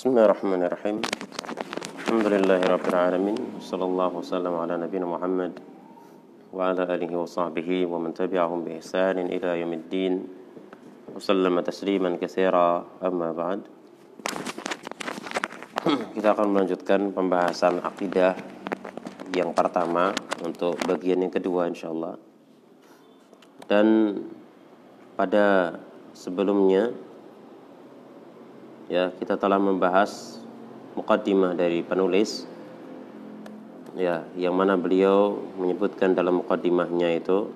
بسم الله الرحمن الرحيم الحمد لله رب العالمين صلى الله وسلم على نبينا محمد وعلى آله وصحبه ومن تبعهم بإحسان إلى يوم الدين وسلم تسليما كثيرا أما بعد kita akan melanjutkan pembahasan akidah yang pertama untuk bagian yang kedua insyaallah dan pada sebelumnya ya kita telah membahas mukaddimah dari penulis. Ya yang mana beliau menyebutkan dalam mukaddimahnya itu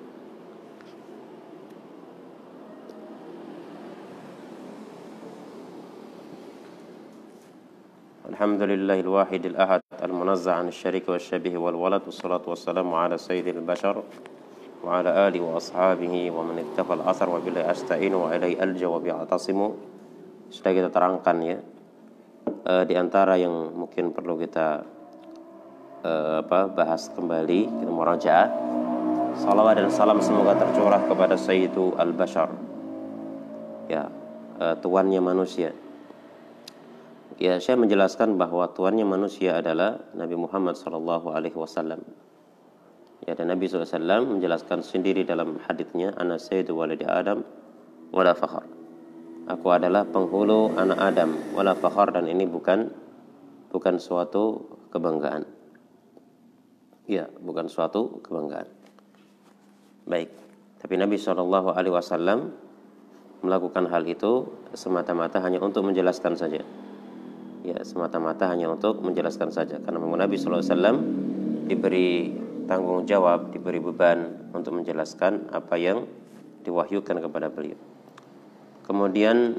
Alhamdulillahil wahidil ahad al-munazzah an syariki wasyabih wal walad wassalatu wassalamu ala sayyidil bashar wa ala alihi wa ashabihi wa man ittaqa al-athar wa billahi sudah kita terangkan ya. E, di antara yang mungkin perlu kita e, apa bahas kembali kita murajaah salawat dan salam semoga tercurah kepada Sayyidu al-Bashar. Ya e, tuannya manusia. Ya saya menjelaskan bahwa tuannya manusia adalah Nabi Muhammad sallallahu alaihi wasallam. Ya dan Nabi SAW menjelaskan sendiri dalam hadisnya ana sayyidu waladi adam wala fakhar Aku adalah penghulu anak Adam wala fakhar dan ini bukan bukan suatu kebanggaan. Ya, bukan suatu kebanggaan. Baik. Tapi Nabi Shallallahu alaihi wasallam melakukan hal itu semata-mata hanya untuk menjelaskan saja. Ya, semata-mata hanya untuk menjelaskan saja karena Nabi Shallallahu alaihi wasallam diberi tanggung jawab, diberi beban untuk menjelaskan apa yang diwahyukan kepada beliau. Kemudian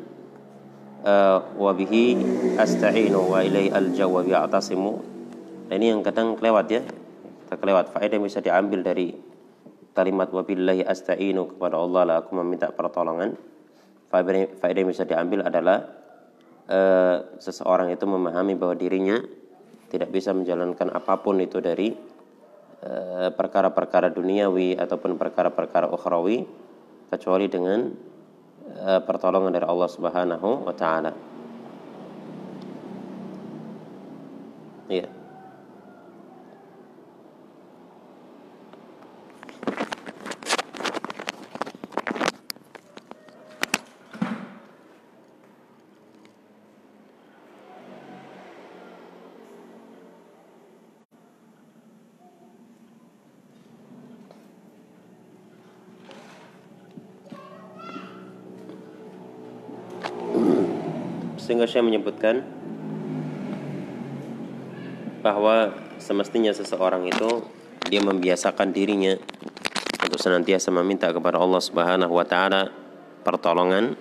uh, wabihi asta'inu wa ilai bi'atasimu. Nah, ini yang kadang kelewat ya. Kita kelewat faedah bisa diambil dari kalimat wabillahi asta'inu kepada Allah lah aku meminta pertolongan. Faedah yang bisa diambil adalah uh, seseorang itu memahami bahwa dirinya tidak bisa menjalankan apa pun itu dari eh, perkara-perkara uh, duniawi ataupun perkara-perkara ukhrawi kecuali dengan Eh, pertolongan dari Allah Subhanahu wa taala. Iya. Sehingga saya menyebutkan bahwa semestinya seseorang itu dia membiasakan dirinya untuk senantiasa meminta kepada Allah Subhanahu wa taala pertolongan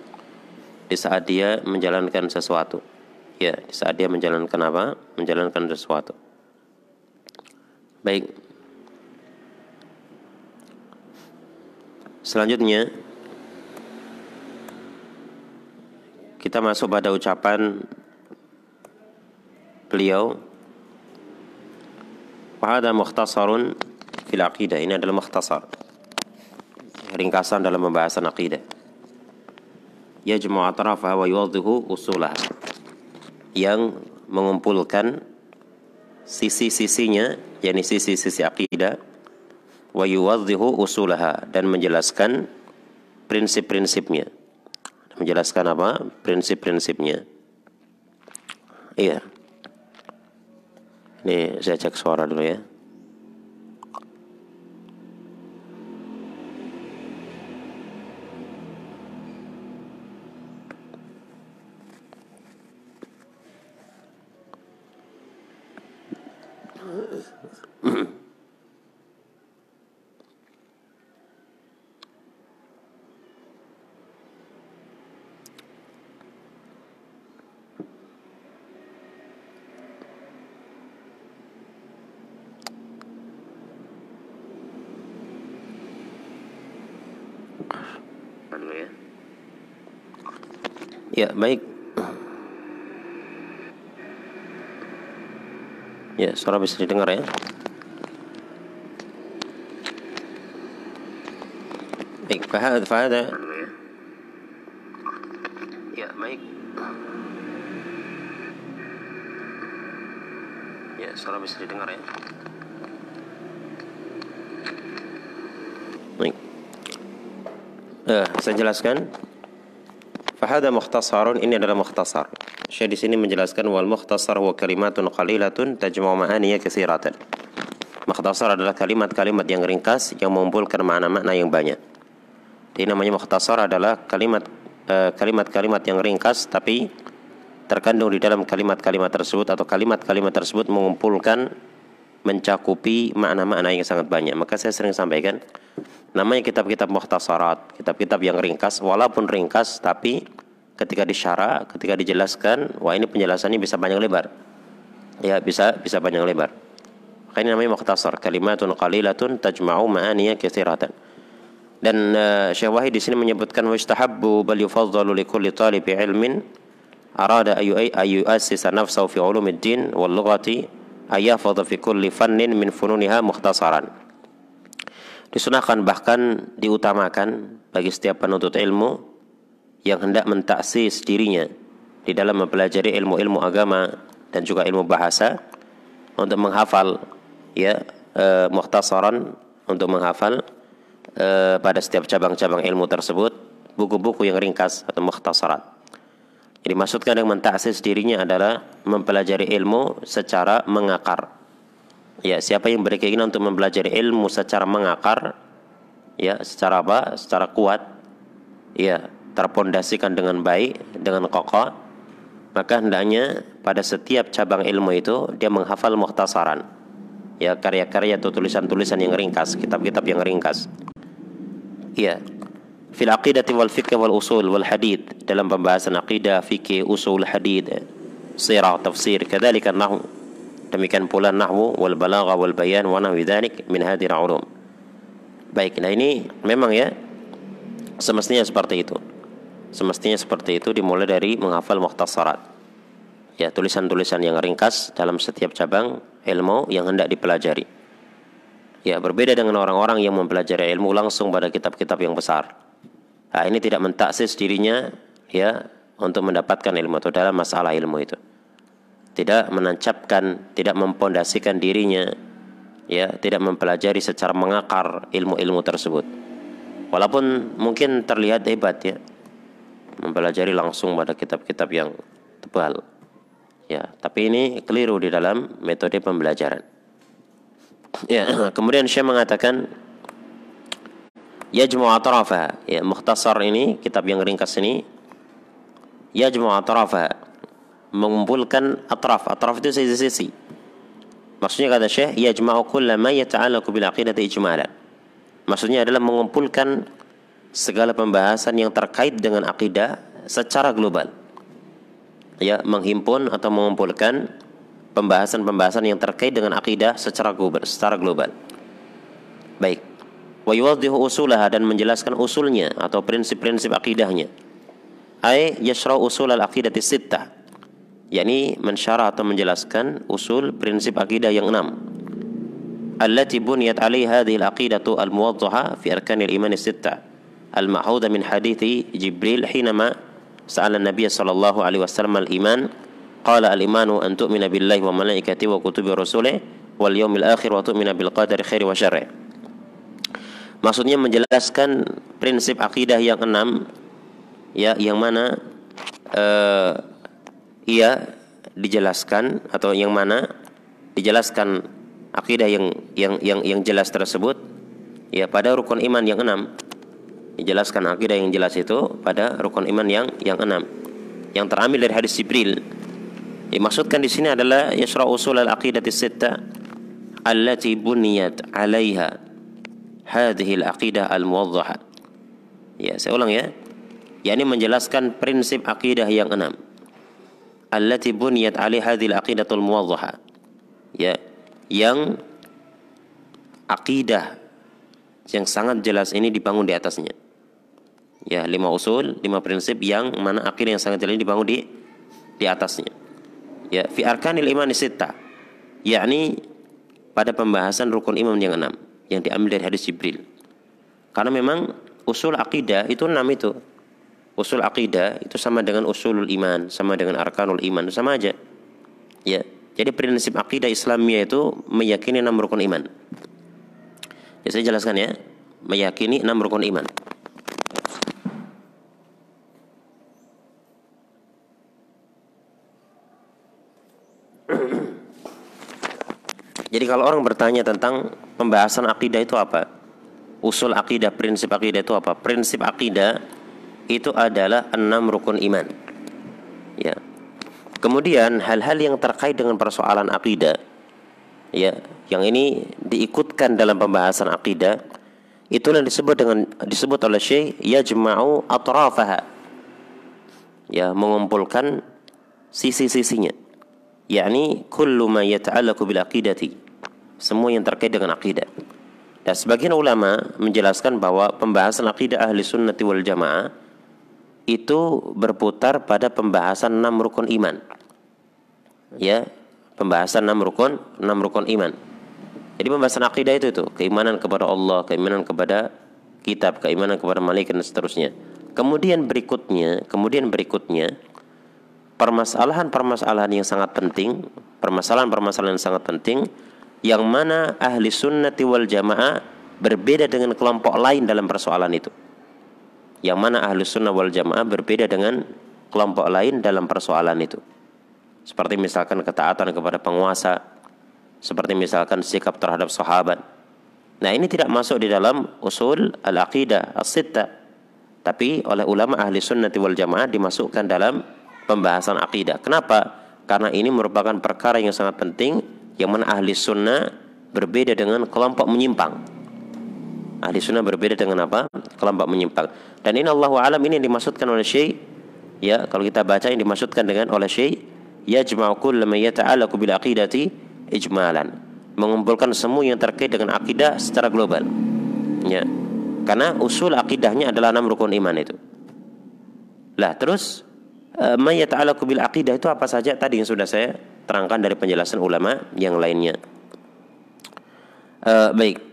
di saat dia menjalankan sesuatu. Ya, di saat dia menjalankan apa? Menjalankan sesuatu. Baik. Selanjutnya Kita masuk pada ucapan beliau. Wahada mukhtasarun fil aqidah. Ini adalah mukhtasar. Ringkasan dalam pembahasan aqidah. Yajmu atrafa wa yuwadhihu usulah. Yang mengumpulkan sisi-sisinya yakni sisi-sisi akidah wa yuwadhihu usulaha dan menjelaskan prinsip-prinsipnya menjelaskan apa? Prinsip-prinsipnya. Iya. Ini saya cek suara dulu ya. Ya, baik. Ya, suara bisa didengar ya. Baik, fahad, fahada. Ya, baik. Ya, suara bisa didengar ya. Baik. Uh, saya jelaskan. Fahada mukhtasarun ini adalah mukhtasar. Syekh di sini menjelaskan wal mukhtasar huwa kalimatun qalilatun tajma'u ma'aniya katsiratan. Mukhtasar adalah kalimat-kalimat yang ringkas yang mengumpulkan makna-makna yang banyak. Jadi namanya mukhtasar adalah kalimat eh, kalimat-kalimat yang ringkas tapi terkandung di dalam kalimat-kalimat tersebut atau kalimat-kalimat tersebut mengumpulkan mencakupi makna-makna yang sangat banyak. Maka saya sering sampaikan namanya kitab-kitab mukhtasarat, kitab-kitab yang ringkas walaupun ringkas tapi ketika disyara, ketika dijelaskan, wah ini penjelasannya bisa panjang lebar. Ya, bisa bisa panjang lebar. Maka ini namanya mukhtasar, kalimatun qalilatun tajma'u ma'aniya katsiratan. Dan uh, Syekh Wahid di sini menyebutkan wastahabbu bal yufaddalu li kulli talibi ilmin arada ayu ayu assisa nafsahu fi ulumiddin wal lughati ayafadha fi kulli fannin min fununiha mukhtasaran. Disunahkan bahkan diutamakan bagi setiap penuntut ilmu yang hendak mentaksis dirinya di dalam mempelajari ilmu-ilmu agama dan juga ilmu bahasa untuk menghafal ya e, mukhtasaran untuk menghafal Eh, pada setiap cabang-cabang ilmu tersebut buku-buku yang ringkas atau mukhtasarat. Jadi maksudkan yang mentaksis dirinya adalah mempelajari ilmu secara mengakar. Ya, siapa yang berkeinginan untuk mempelajari ilmu secara mengakar, ya, secara apa? Secara kuat, ya, terpondasikan dengan baik, dengan kokoh, maka hendaknya pada setiap cabang ilmu itu dia menghafal mukhtasaran. Ya, karya-karya atau tulisan-tulisan yang ringkas, kitab-kitab yang ringkas. Iya. Fil aqidati wal fiqh wal usul wal hadith dalam pembahasan aqidah, fikih, usul, hadith, sirah, tafsir, kadzalika nahwu. Demikian pula nahwu wal balagha wal bayan wa nahwi dzalik min hadhihi ulum. Baik, nah ini memang ya semestinya seperti itu. Semestinya seperti itu dimulai dari menghafal mukhtasarat. Ya, tulisan-tulisan yang ringkas dalam setiap cabang ilmu yang hendak dipelajari. Ya, berbeda dengan orang-orang yang mempelajari ilmu langsung pada kitab-kitab yang besar. Nah, ini tidak mentaksis dirinya ya untuk mendapatkan ilmu atau dalam masalah ilmu itu. Tidak menancapkan, tidak mempondasikan dirinya ya, tidak mempelajari secara mengakar ilmu-ilmu tersebut. Walaupun mungkin terlihat hebat ya mempelajari langsung pada kitab-kitab yang tebal. Ya, tapi ini keliru di dalam metode pembelajaran. Ya, kemudian Syekh mengatakan yajmu atrafa. Ya, mukhtasar ini, kitab yang ringkas ini yajmu atrafa mengumpulkan atraf. Atraf itu sisi-sisi. Maksudnya kata Syekh yajma'u kulla ma yata'allaqu bil aqidati ijmalan. Maksudnya adalah mengumpulkan segala pembahasan yang terkait dengan akidah secara global. Ya, menghimpun atau mengumpulkan pembahasan-pembahasan yang terkait dengan akidah secara global, secara global. Baik. Wa yuwaddihu usulaha dan menjelaskan usulnya atau prinsip-prinsip akidahnya. Ai yasra usul al-aqidati sittah. Yakni mensyarah atau menjelaskan usul prinsip akidah yang enam. Allati buniyat alaiha hadhihi al-aqidatu al-muwaddaha fi arkan al-iman sittah. Al-ma'huda min hadithi Jibril hinama sa'ala Nabi sallallahu alaihi wasallam al-iman Qala al-imanu an tu'mina billahi wa malaikati wa kutubi rasulih wal yaumil akhir wa tu'mina bil qadari khairi wa syarri. Maksudnya menjelaskan prinsip akidah yang enam ya yang mana uh, ia dijelaskan atau yang mana dijelaskan akidah yang yang yang yang jelas tersebut ya pada rukun iman yang enam dijelaskan akidah yang jelas itu pada rukun iman yang yang enam yang terambil dari hadis Jibril Dimaksudkan di sini adalah yasra usul al-aqidati sitta allati buniyat 'alaiha hadhihi al-aqidah al-muwaddaha. Ya, saya ulang ya. yakni menjelaskan prinsip akidah yang enam. Allati buniyat 'alaiha hadhihi al-aqidatul muwaddaha. Ya, yang akidah yang sangat jelas ini dibangun di atasnya. Ya, lima usul, lima prinsip yang mana akidah yang sangat jelas ini dibangun di di atasnya ya fi arkanil iman sita yakni pada pembahasan rukun iman yang enam yang diambil dari hadis Jibril karena memang usul akidah itu enam itu usul akidah itu sama dengan usulul iman sama dengan arkanul iman sama aja ya Jadi prinsip akidah Islamiyah itu meyakini enam rukun iman. Ya, saya jelaskan ya, meyakini enam rukun iman. Jadi kalau orang bertanya tentang pembahasan akidah itu apa? Usul akidah, prinsip akidah itu apa? Prinsip akidah itu adalah enam rukun iman. Ya, Kemudian hal-hal yang terkait dengan persoalan akidah ya, yang ini diikutkan dalam pembahasan akidah itulah disebut dengan disebut oleh Syekh yajma'u atrafaha. Ya, mengumpulkan sisi-sisinya. yakni kullu ma yata'allaqu bil aqidati. Semua yang terkait dengan akidah. Dan sebagian ulama menjelaskan bahwa pembahasan akidah ahli sunnati wal jamaah itu berputar pada pembahasan enam rukun iman. Ya, pembahasan enam rukun, enam rukun iman. Jadi pembahasan akidah itu itu keimanan kepada Allah, keimanan kepada kitab, keimanan kepada malaikat dan seterusnya. Kemudian berikutnya, kemudian berikutnya permasalahan-permasalahan yang sangat penting, permasalahan-permasalahan yang sangat penting yang mana ahli sunnati wal jamaah berbeda dengan kelompok lain dalam persoalan itu yang mana ahlu sunnah wal jamaah berbeda dengan kelompok lain dalam persoalan itu. Seperti misalkan ketaatan kepada penguasa, seperti misalkan sikap terhadap sahabat. Nah ini tidak masuk di dalam usul al-aqidah as-sitta. Tapi oleh ulama ahli sunnah wal jamaah dimasukkan dalam pembahasan akidah. Kenapa? Karena ini merupakan perkara yang sangat penting yang mana ahli sunnah berbeda dengan kelompok menyimpang. Ahli sunnah berbeda dengan apa? Kelompok menyimpang. Dan ini Allah alam ini yang dimaksudkan oleh Syekh ya kalau kita baca yang dimaksudkan dengan oleh Syekh yajma'u kull ma yata'allaqu bil aqidati ijmalan. Mengumpulkan semua yang terkait dengan akidah secara global. Ya. Karena usul akidahnya adalah enam rukun iman itu. Lah terus eh, ma yata'allaqu bil aqidah itu apa saja tadi yang sudah saya terangkan dari penjelasan ulama yang lainnya. Uh, baik.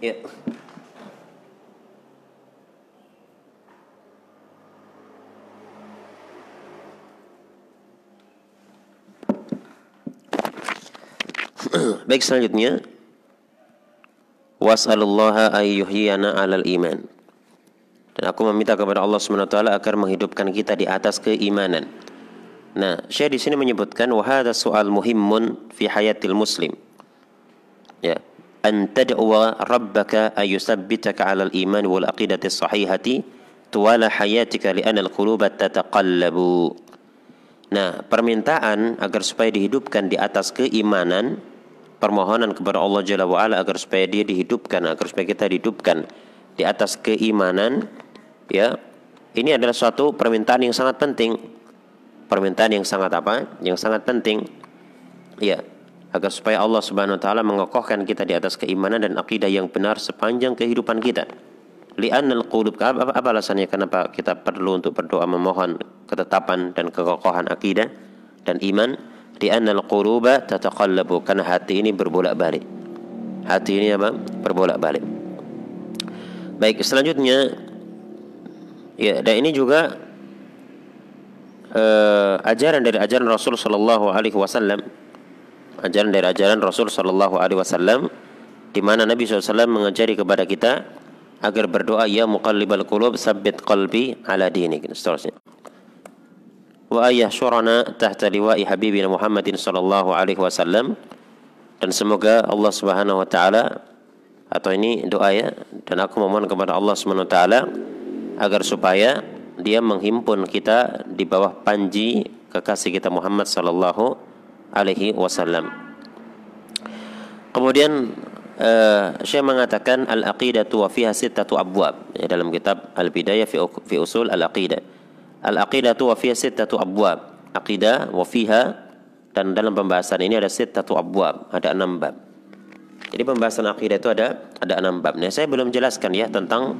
Ya. Baik selanjutnya. Was'alullaha ayyuhyiyana alal iman. Dan aku meminta kepada Allah SWT agar menghidupkan kita di atas keimanan. Nah, saya di sini menyebutkan wahada soal muhimun fi hayatil muslim. Ya, an tad'uwa rabbaka ayusabbitaka 'ala al-iman wal aqidati sahihati tuwala hayatika li anal quluba tataqallabu. Nah, permintaan agar supaya dihidupkan di atas keimanan permohonan kepada Allah Jalla wa'ala agar supaya dia dihidupkan, agar supaya kita dihidupkan di atas keimanan, ya, ini adalah suatu permintaan yang sangat penting. Permintaan yang sangat apa? Yang sangat penting. Ya, agar supaya Allah Subhanahu wa taala mengokohkan kita di atas keimanan dan akidah yang benar sepanjang kehidupan kita. Li'annal qulub apa, apa alasannya kenapa kita perlu untuk berdoa memohon ketetapan dan kekokohan akidah dan iman? Li'annal quluba tataqallabu karena hati ini berbolak-balik. Hati ini apa? Berbolak-balik. Baik, selanjutnya ya dan ini juga uh, ajaran dari ajaran Rasul sallallahu alaihi wasallam ajaran dari ajaran Rasul Shallallahu Alaihi Wasallam di mana Nabi SAW mengajari kepada kita agar berdoa ya muqallibal qulub sabbit qalbi ala dinik dan seterusnya wa ayah syurana tahta liwa'i habibina Muhammadin sallallahu alaihi wasallam dan semoga Allah Subhanahu wa taala atau ini doa ya dan aku memohon kepada Allah Subhanahu wa taala agar supaya dia menghimpun kita di bawah panji kekasih kita Muhammad sallallahu alaihi wasallam. Kemudian uh, Syekh mengatakan al-aqidatu wa fiha sittatu abwab ya, dalam kitab Al-Bidayah fi, fi usul al-aqidah. Al-aqidatu wa fiha sittatu abwab. Aqidah wa fiha dan dalam pembahasan ini ada sittatu abwab, ada enam bab. Jadi pembahasan akidah itu ada ada enam bab. Nah, saya belum jelaskan ya tentang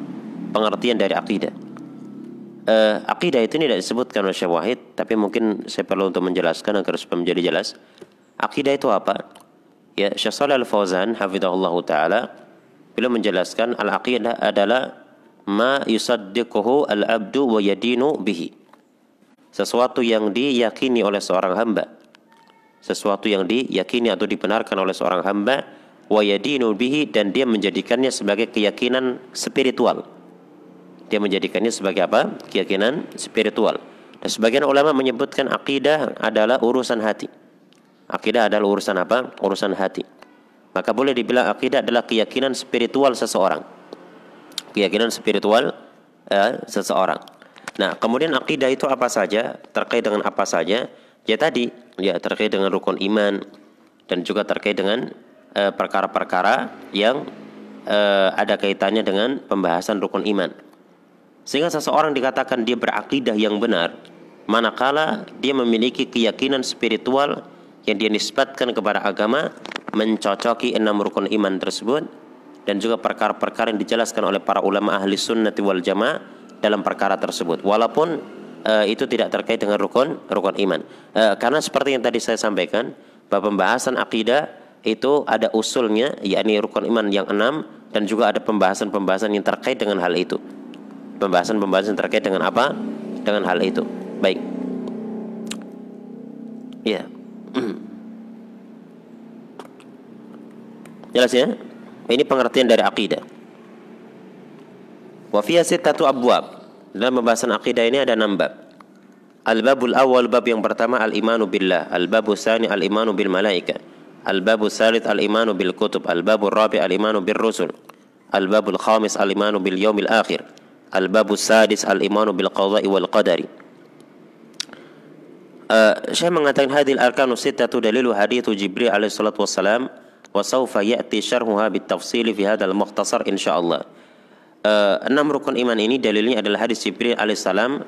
pengertian dari akidah. Uh, akidah itu tidak disebutkan oleh Syekh Wahid, tapi mungkin saya perlu untuk menjelaskan agar supaya menjadi jelas. Akidah itu apa? Ya, Syekh Shalal Al-Fauzan hafizahullah taala beliau menjelaskan al-aqidah adalah ma yusaddiquhu al-abdu wa yadinu bihi. Sesuatu yang diyakini oleh seorang hamba. Sesuatu yang diyakini atau dibenarkan oleh seorang hamba wa yadinu bihi dan dia menjadikannya sebagai keyakinan spiritual. Dia menjadikannya sebagai apa? Keyakinan spiritual. Dan sebagian ulama menyebutkan akidah adalah urusan hati. Akidah adalah urusan apa? Urusan hati. Maka boleh dibilang akidah adalah keyakinan spiritual seseorang. Keyakinan spiritual eh, seseorang. Nah, kemudian akidah itu apa saja? Terkait dengan apa saja? Ya tadi, ya terkait dengan rukun iman dan juga terkait dengan eh, perkara-perkara yang uh, ada kaitannya dengan pembahasan rukun iman. Sehingga seseorang dikatakan dia berakidah yang benar manakala dia memiliki keyakinan spiritual yang dia nisbatkan kepada agama mencocoki enam rukun iman tersebut dan juga perkara-perkara yang dijelaskan oleh para ulama ahli sunnah wal jamaah dalam perkara tersebut walaupun uh, itu tidak terkait dengan rukun rukun iman uh, karena seperti yang tadi saya sampaikan bahwa pembahasan akidah itu ada usulnya yakni rukun iman yang enam dan juga ada pembahasan-pembahasan yang terkait dengan hal itu pembahasan-pembahasan terkait dengan apa? Dengan hal itu. Baik. Ya. Jelas ya? Ini pengertian dari akidah. Wa fiha sittatu abwab. Dalam pembahasan akidah ini ada enam bab. Al-babul awal bab yang pertama al-imanu billah, al-babu tsani al-imanu bil malaika, al-babu tsalits al-imanu bil kutub, al-babu rabi al-imanu bir rusul, al-babul khamis al-imanu bil yaumil akhir, Al-babu sadis al-imanu bil qada'i wal qadari. Uh, saya mengatakan hadil arkanu sittatu dalilu hadithu Jibril alaihi salatu wassalam sawfa ya'ti syarhuha bit tafsili fi hadzal mukhtasar insyaallah. Uh, enam rukun iman ini dalilnya adalah hadis Jibril alaihissalam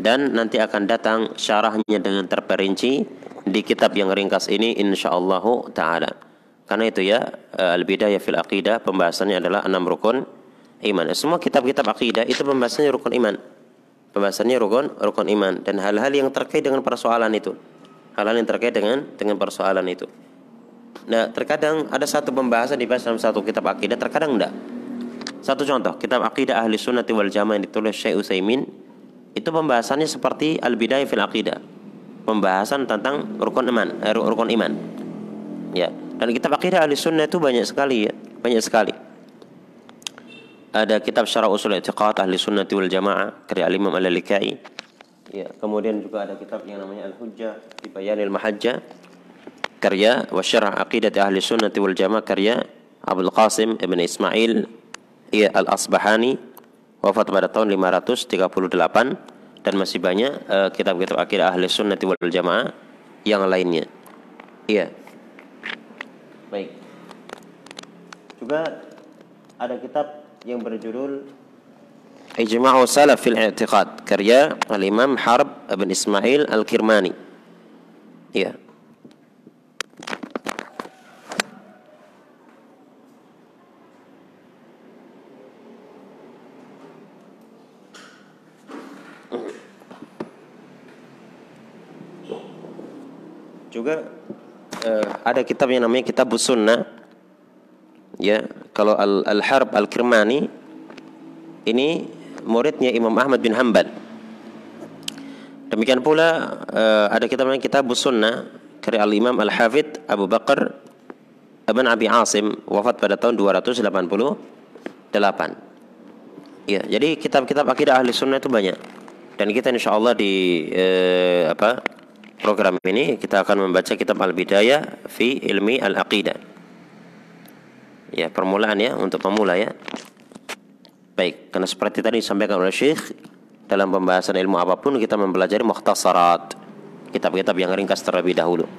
dan nanti akan datang syarahnya dengan terperinci di kitab yang ringkas ini insyaallah taala. Karena itu ya uh, al-bidayah fil aqidah pembahasannya adalah enam rukun iman. Semua kitab-kitab akidah itu pembahasannya rukun iman. Pembahasannya rukun rukun iman dan hal-hal yang terkait dengan persoalan itu. Hal-hal yang terkait dengan dengan persoalan itu. Nah, terkadang ada satu pembahasan dibahas dalam satu kitab akidah, terkadang enggak. Satu contoh, kitab akidah ahli sunnati wal jamaah yang ditulis Syekh Utsaimin itu pembahasannya seperti al-bidayah fil aqidah. Pembahasan tentang rukun iman, eh, rukun iman. Ya, dan kitab akidah ahli sunnah itu banyak sekali ya, banyak sekali ada kitab Syarah Usul I'tiqad Ahli Sunnati wal Jamaah karya Imam Al-Likai. Ya, kemudian juga ada kitab yang namanya Al-Hujjah di Bayanil Mahajja karya wa Syarah Aqidati Ahli Sunnati wal Jamaah karya Abdul Qasim Ibn Ismail ya, Al-Asbahani wafat pada tahun 538 dan masih banyak uh, kitab-kitab akidah Ahli Sunnati wal Jamaah yang lainnya. Iya. Baik. Juga ada kitab yang berjudul Ijma'u Salaf fil I'tiqad karya Al-Imam Harb bin Ismail Al-Kirmani. Ya. Juga uh, ada kitab yang namanya Kitab Sunnah. Ya kalau al, al harb al kirmani ini muridnya Imam Ahmad bin Hanbal. Demikian pula uh, ada kitab yang kitab sunnah karya al Imam al Hafid Abu Bakar Ibn Abi Asim wafat pada tahun 288 ya jadi kitab-kitab akidah ahli sunnah itu banyak. Dan kita insya Allah di uh, apa program ini kita akan membaca kitab al Bidayah fi ilmi al Aqidah Ya, permulaan ya untuk pemula ya. Baik, karena seperti tadi disampaikan oleh Syekh dalam pembahasan ilmu apa pun kita mempelajari mukhtasarat. Kitab-kitab yang ringkas terlebih dahulu.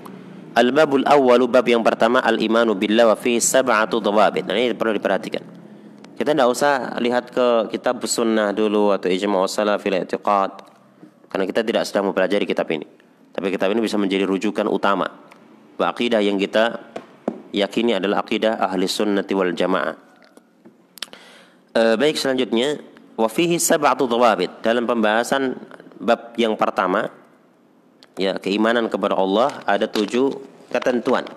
Al-babul awwalu bab yang pertama al-imanu billah wa fi sab'atu dhawabit. Nah, ini perlu diperhatikan. Kita tidak usah lihat ke kitab sunnah dulu atau ijma' salaf fil i'tiqad. Karena kita tidak sedang mempelajari kitab ini. Tapi kitab ini bisa menjadi rujukan utama. Akidah yang kita yakini adalah akidah ahli sunnati wal jamaah. E, baik selanjutnya wa fihi sab'atu dhawabit. Dalam pembahasan bab yang pertama ya keimanan kepada Allah ada tujuh ketentuan.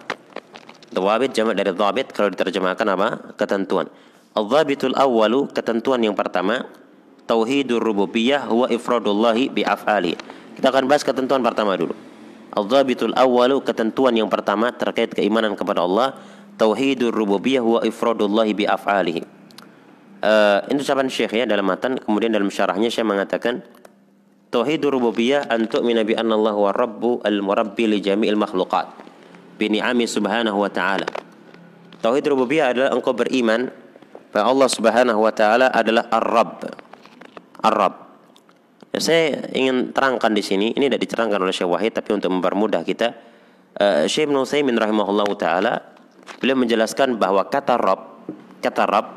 Dhawabit jamak dari dhabit kalau diterjemahkan apa? Ketentuan. Al-dhabitul awwalu ketentuan yang pertama tauhidur rububiyah huwa ifradullahi bi af'ali. Kita akan bahas ketentuan pertama dulu. Al-dhabitul awwalu ketentuan yang pertama terkait keimanan kepada Allah tauhidur rububiyah huwa ifradullahi bi af'alihi. Uh, ini ucapan Syekh ya dalam matan kemudian dalam syarahnya Syekh mengatakan tauhidur rububiyah an tu'mina bi anna Allah huwa rabbu al-murabbi li jami'il makhluqat bi ni'ami subhanahu wa ta'ala. Tauhid rububiyah adalah engkau beriman bahwa Allah Subhanahu wa taala adalah Ar-Rabb. Ar-Rabb. Ya, saya ingin terangkan di sini, ini tidak diterangkan oleh Syekh Wahid tapi untuk mempermudah kita uh, Syekh Ibnu Utsaimin rahimahullahu taala beliau menjelaskan bahwa kata Rabb, kata Rabb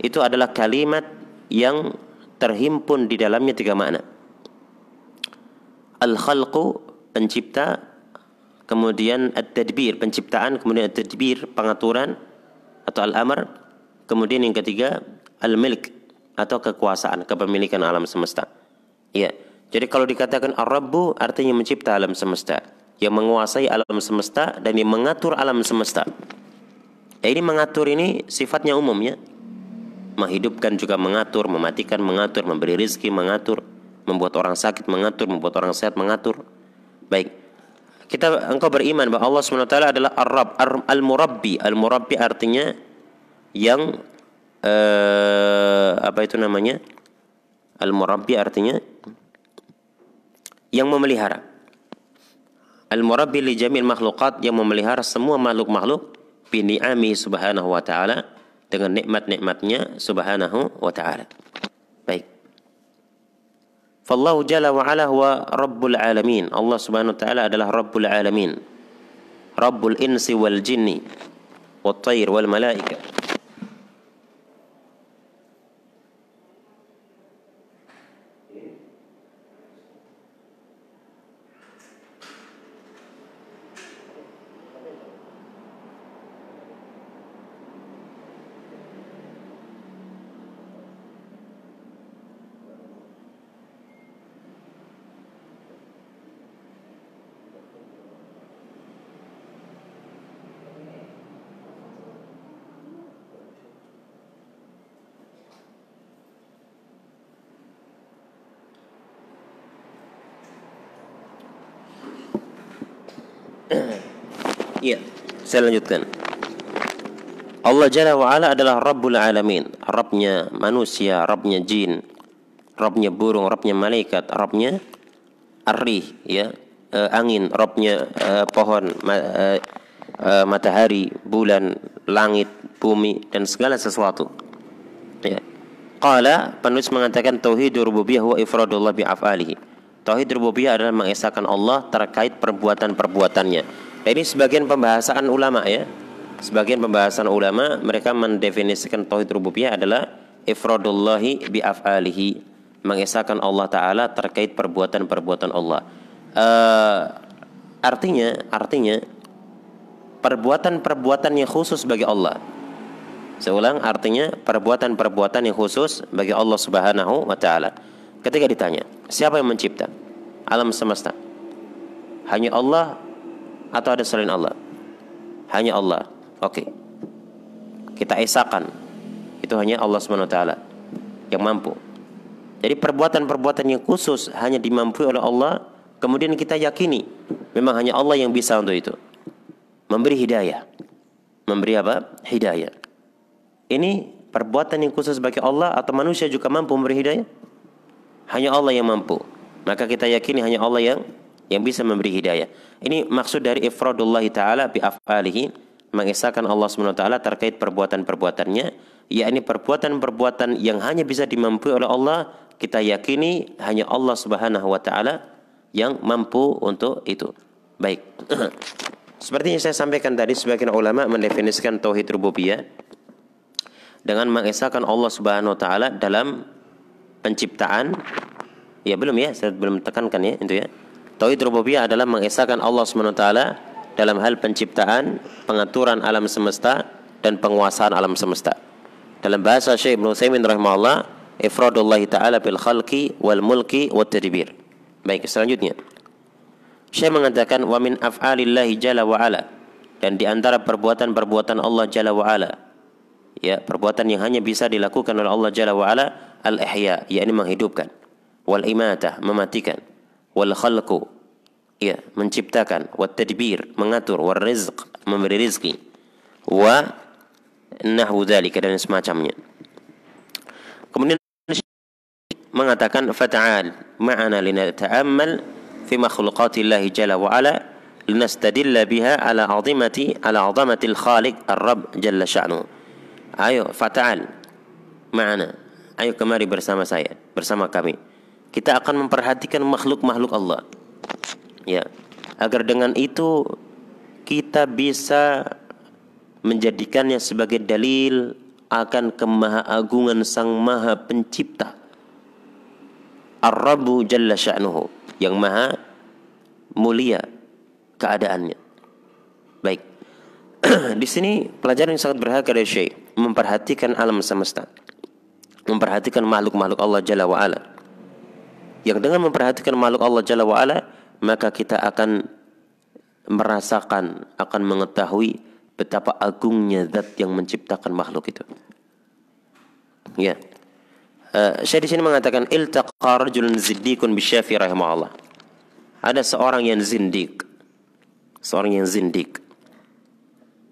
itu adalah kalimat yang terhimpun di dalamnya tiga makna. Al-khalqu pencipta, kemudian at-tadbir penciptaan, kemudian at-tadbir pengaturan atau al-amr, kemudian yang ketiga al-milk atau kekuasaan, kepemilikan alam semesta. Ya. Jadi kalau dikatakan Ar-Rabbu artinya mencipta alam semesta, yang menguasai alam semesta dan yang mengatur alam semesta. Ya, ini mengatur ini sifatnya umum ya. Menghidupkan juga mengatur, mematikan mengatur, memberi rizki mengatur, membuat orang sakit mengatur, membuat orang sehat mengatur. Baik. Kita engkau beriman bahwa Allah SWT adalah Ar-Rabb, Al-Murabbi. Al-Murabbi artinya yang eh, apa itu namanya? Al-Murabbi artinya yang memelihara. Al-Murabbi li jamil makhluqat yang memelihara semua makhluk-makhluk bini'ami subhanahu wa ta'ala dengan nikmat-nikmatnya subhanahu wa ta'ala. Baik. Fallahu jalla wa ala huwa rabbul alamin. Allah subhanahu wa ta'ala adalah rabbul alamin. Rabbul insi wal jinni. Wal tayr wal malaika. Iya, saya lanjutkan. Allah Jalla wa'ala adalah Rabbul Alamin. Rabbnya manusia, Rabbnya jin, Rabbnya burung, Rabbnya malaikat, Rabbnya arih, ya, uh, angin, Rabbnya uh, pohon, ma uh, uh, matahari, bulan, langit, bumi, dan segala sesuatu. Ya. Qala penulis mengatakan tauhid rububiyah wa ifradullah bi af'alihi. Tauhid rububiyah adalah mengesahkan Allah terkait perbuatan-perbuatannya ini sebagian pembahasan ulama ya. Sebagian pembahasan ulama mereka mendefinisikan tauhid rububiyah adalah ifradullahi bi af'alihi, mengesahkan Allah taala terkait perbuatan-perbuatan Allah. Uh, artinya artinya perbuatan-perbuatan yang khusus bagi Allah. Saya artinya perbuatan-perbuatan yang khusus bagi Allah Subhanahu wa taala. Ketika ditanya, siapa yang mencipta alam semesta? Hanya Allah atau ada selain Allah? Hanya Allah. Oke. Okay. Kita esakan itu hanya Allah SWT yang mampu. Jadi perbuatan-perbuatan yang khusus hanya dimampu oleh Allah, kemudian kita yakini memang hanya Allah yang bisa untuk itu. Memberi hidayah. Memberi apa? Hidayah. Ini perbuatan yang khusus bagi Allah atau manusia juga mampu memberi hidayah? Hanya Allah yang mampu. Maka kita yakini hanya Allah yang yang bisa memberi hidayah. Ini maksud dari ifradullah taala bi af'alihi mengesahkan Allah SWT terkait perbuatan-perbuatannya, yakni perbuatan-perbuatan yang hanya bisa dimampu oleh Allah, kita yakini hanya Allah Subhanahu wa taala yang mampu untuk itu. Baik. Seperti yang saya sampaikan tadi sebagian ulama mendefinisikan tauhid rububiyah dengan mengesahkan Allah Subhanahu wa taala dalam penciptaan. Ya belum ya, saya belum tekankan ya itu ya. Tauhid rububiyah adalah mengesahkan Allah taala dalam hal penciptaan, pengaturan alam semesta dan penguasaan alam semesta. Dalam bahasa Syekh Ibnu Utsaimin rahimahullah, ifradullah taala bil khalqi wal mulki wat tadbir. Baik, selanjutnya. Syekh mengatakan wa min af'alillahi jalla wa ala dan di antara perbuatan-perbuatan Allah jalla wa ala ya perbuatan yang hanya bisa dilakukan oleh Allah jalla wa ala al-ihya yakni menghidupkan wal imatah mematikan wal khalqu ya menciptakan wa tadbir mengatur wa rizq memberi rezeki wa nahwu dzalika dan semacamnya kemudian mengatakan fata'al ma'ana linata'ammal في مخلوقات الله جل وعلا لنستدل بها على عظمة على عظمة الخالق الرب جل شأنه ayo fata'al ma'ana ayo kemari bersama saya bersama kami kita akan memperhatikan makhluk-makhluk Allah ya agar dengan itu kita bisa menjadikannya sebagai dalil akan kemahaagungan Sang Maha Pencipta Ar-Rabbu Jalla Sya'nuhu yang maha mulia keadaannya. Baik. Di sini pelajaran yang sangat berharga dari Syekh memperhatikan alam semesta. Memperhatikan makhluk-makhluk Allah Jalla wa ala. Yang dengan memperhatikan makhluk Allah Jalla wa ala, maka kita akan merasakan, akan mengetahui betapa agungnya zat yang menciptakan makhluk itu. Ya. Uh, saya di sini mengatakan iltaqa rajulun ziddiqun bisyafi rahimahullah. Ada seorang yang zindik. Seorang yang zindik.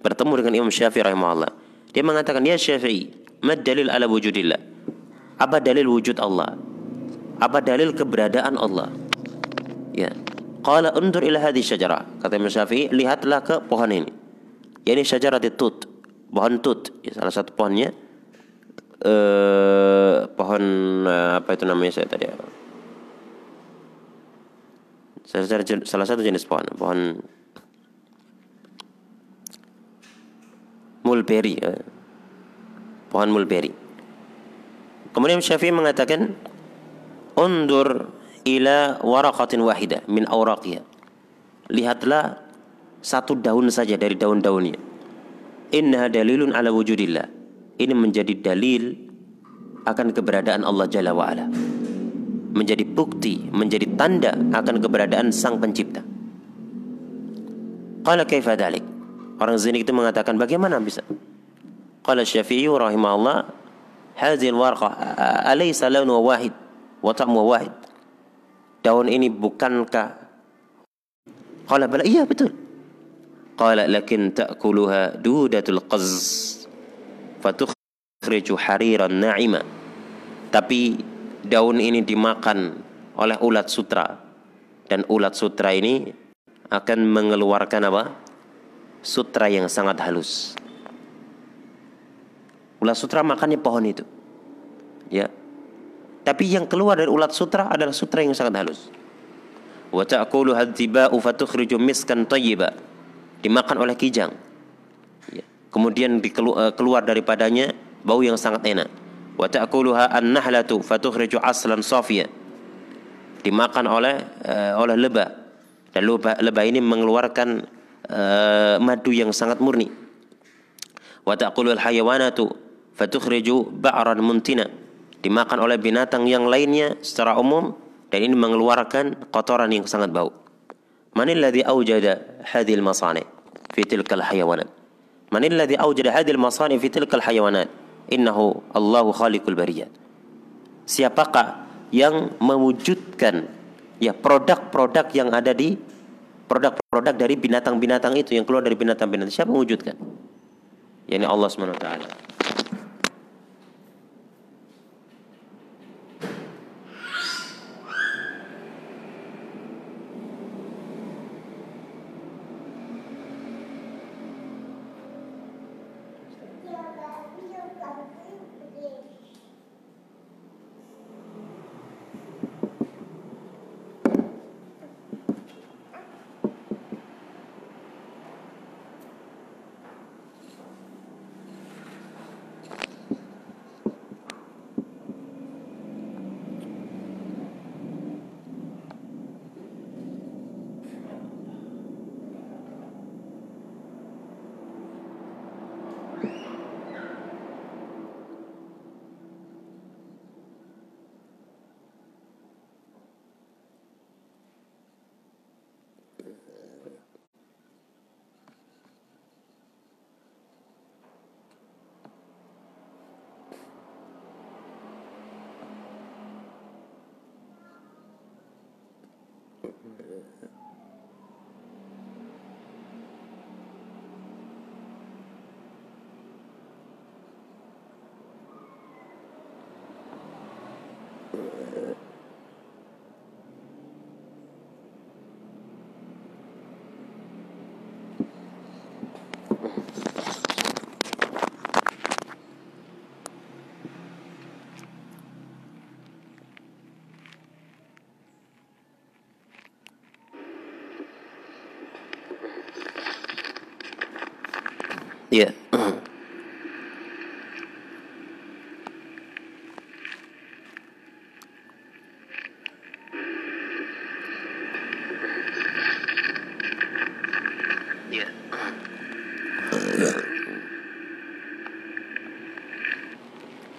Bertemu dengan Imam Syafi'i rahimahullah. Dia mengatakan, "Ya Syafi'i, mad dalil ala wujudillah?" Apa dalil wujud Allah? Apa dalil keberadaan Allah? Ya. Qala undur ila hadhihi syajarah. Kata Imam Syafi'i, lihatlah ke pohon ini. Ya ini syajarah tut. Pohon tut. Ya, salah satu pohonnya uh, pohon uh, apa itu namanya saya tadi salah, satu jenis pohon pohon mulberry uh, pohon mulberry kemudian Syafi'i mengatakan undur ila waraqatin wahida min awraqiha lihatlah satu daun saja dari daun-daunnya innaha dalilun ala wujudillah ini menjadi dalil akan keberadaan Allah Jalla wa'ala menjadi bukti, menjadi tanda akan keberadaan Sang Pencipta. Qala kaifa dalik? Orang zini itu mengatakan bagaimana bisa? Qala Syafi'i rahimahullah, hadhihi al-warqa alaysa launu wahid wa ta'mu wahid? Daun ini bukankah? Qala bala. Iya betul. Qala lakin ta'kuluha dudatul qazz fatukhriju hariran na'ima. Tapi daun ini dimakan oleh ulat sutra. Dan ulat sutra ini akan mengeluarkan apa? Sutra yang sangat halus. Ulat sutra makannya pohon itu. Ya tapi yang keluar dari ulat sutra adalah sutra yang sangat halus. Wa ta'kulu hadziba'u fatukhriju miskan thayyiba dimakan oleh kijang. Kemudian eh, keluar daripadanya bau yang sangat enak. Wa ta'kuluha an-nahlatu fatukhriju aslan safiya. Dimakan oleh uh, oleh lebah. Dan lebah, lebah ini mengeluarkan uh, madu yang sangat murni. Wa ta'kulul hayawanatu fatukhriju ba'ran muntina dimakan oleh binatang yang lainnya secara umum dan ini mengeluarkan kotoran yang sangat bau manil ladzi awjada hadhil masani fi tilkal hayawanat Man alladhi awjada hadhil masani fi tilkal hayawanat? Innahu Allahu khaliqul bariyat. Siapakah yang mewujudkan ya produk-produk yang ada di produk-produk dari binatang-binatang itu yang keluar dari binatang-binatang siapa mewujudkan? Yani Allah Subhanahu wa taala.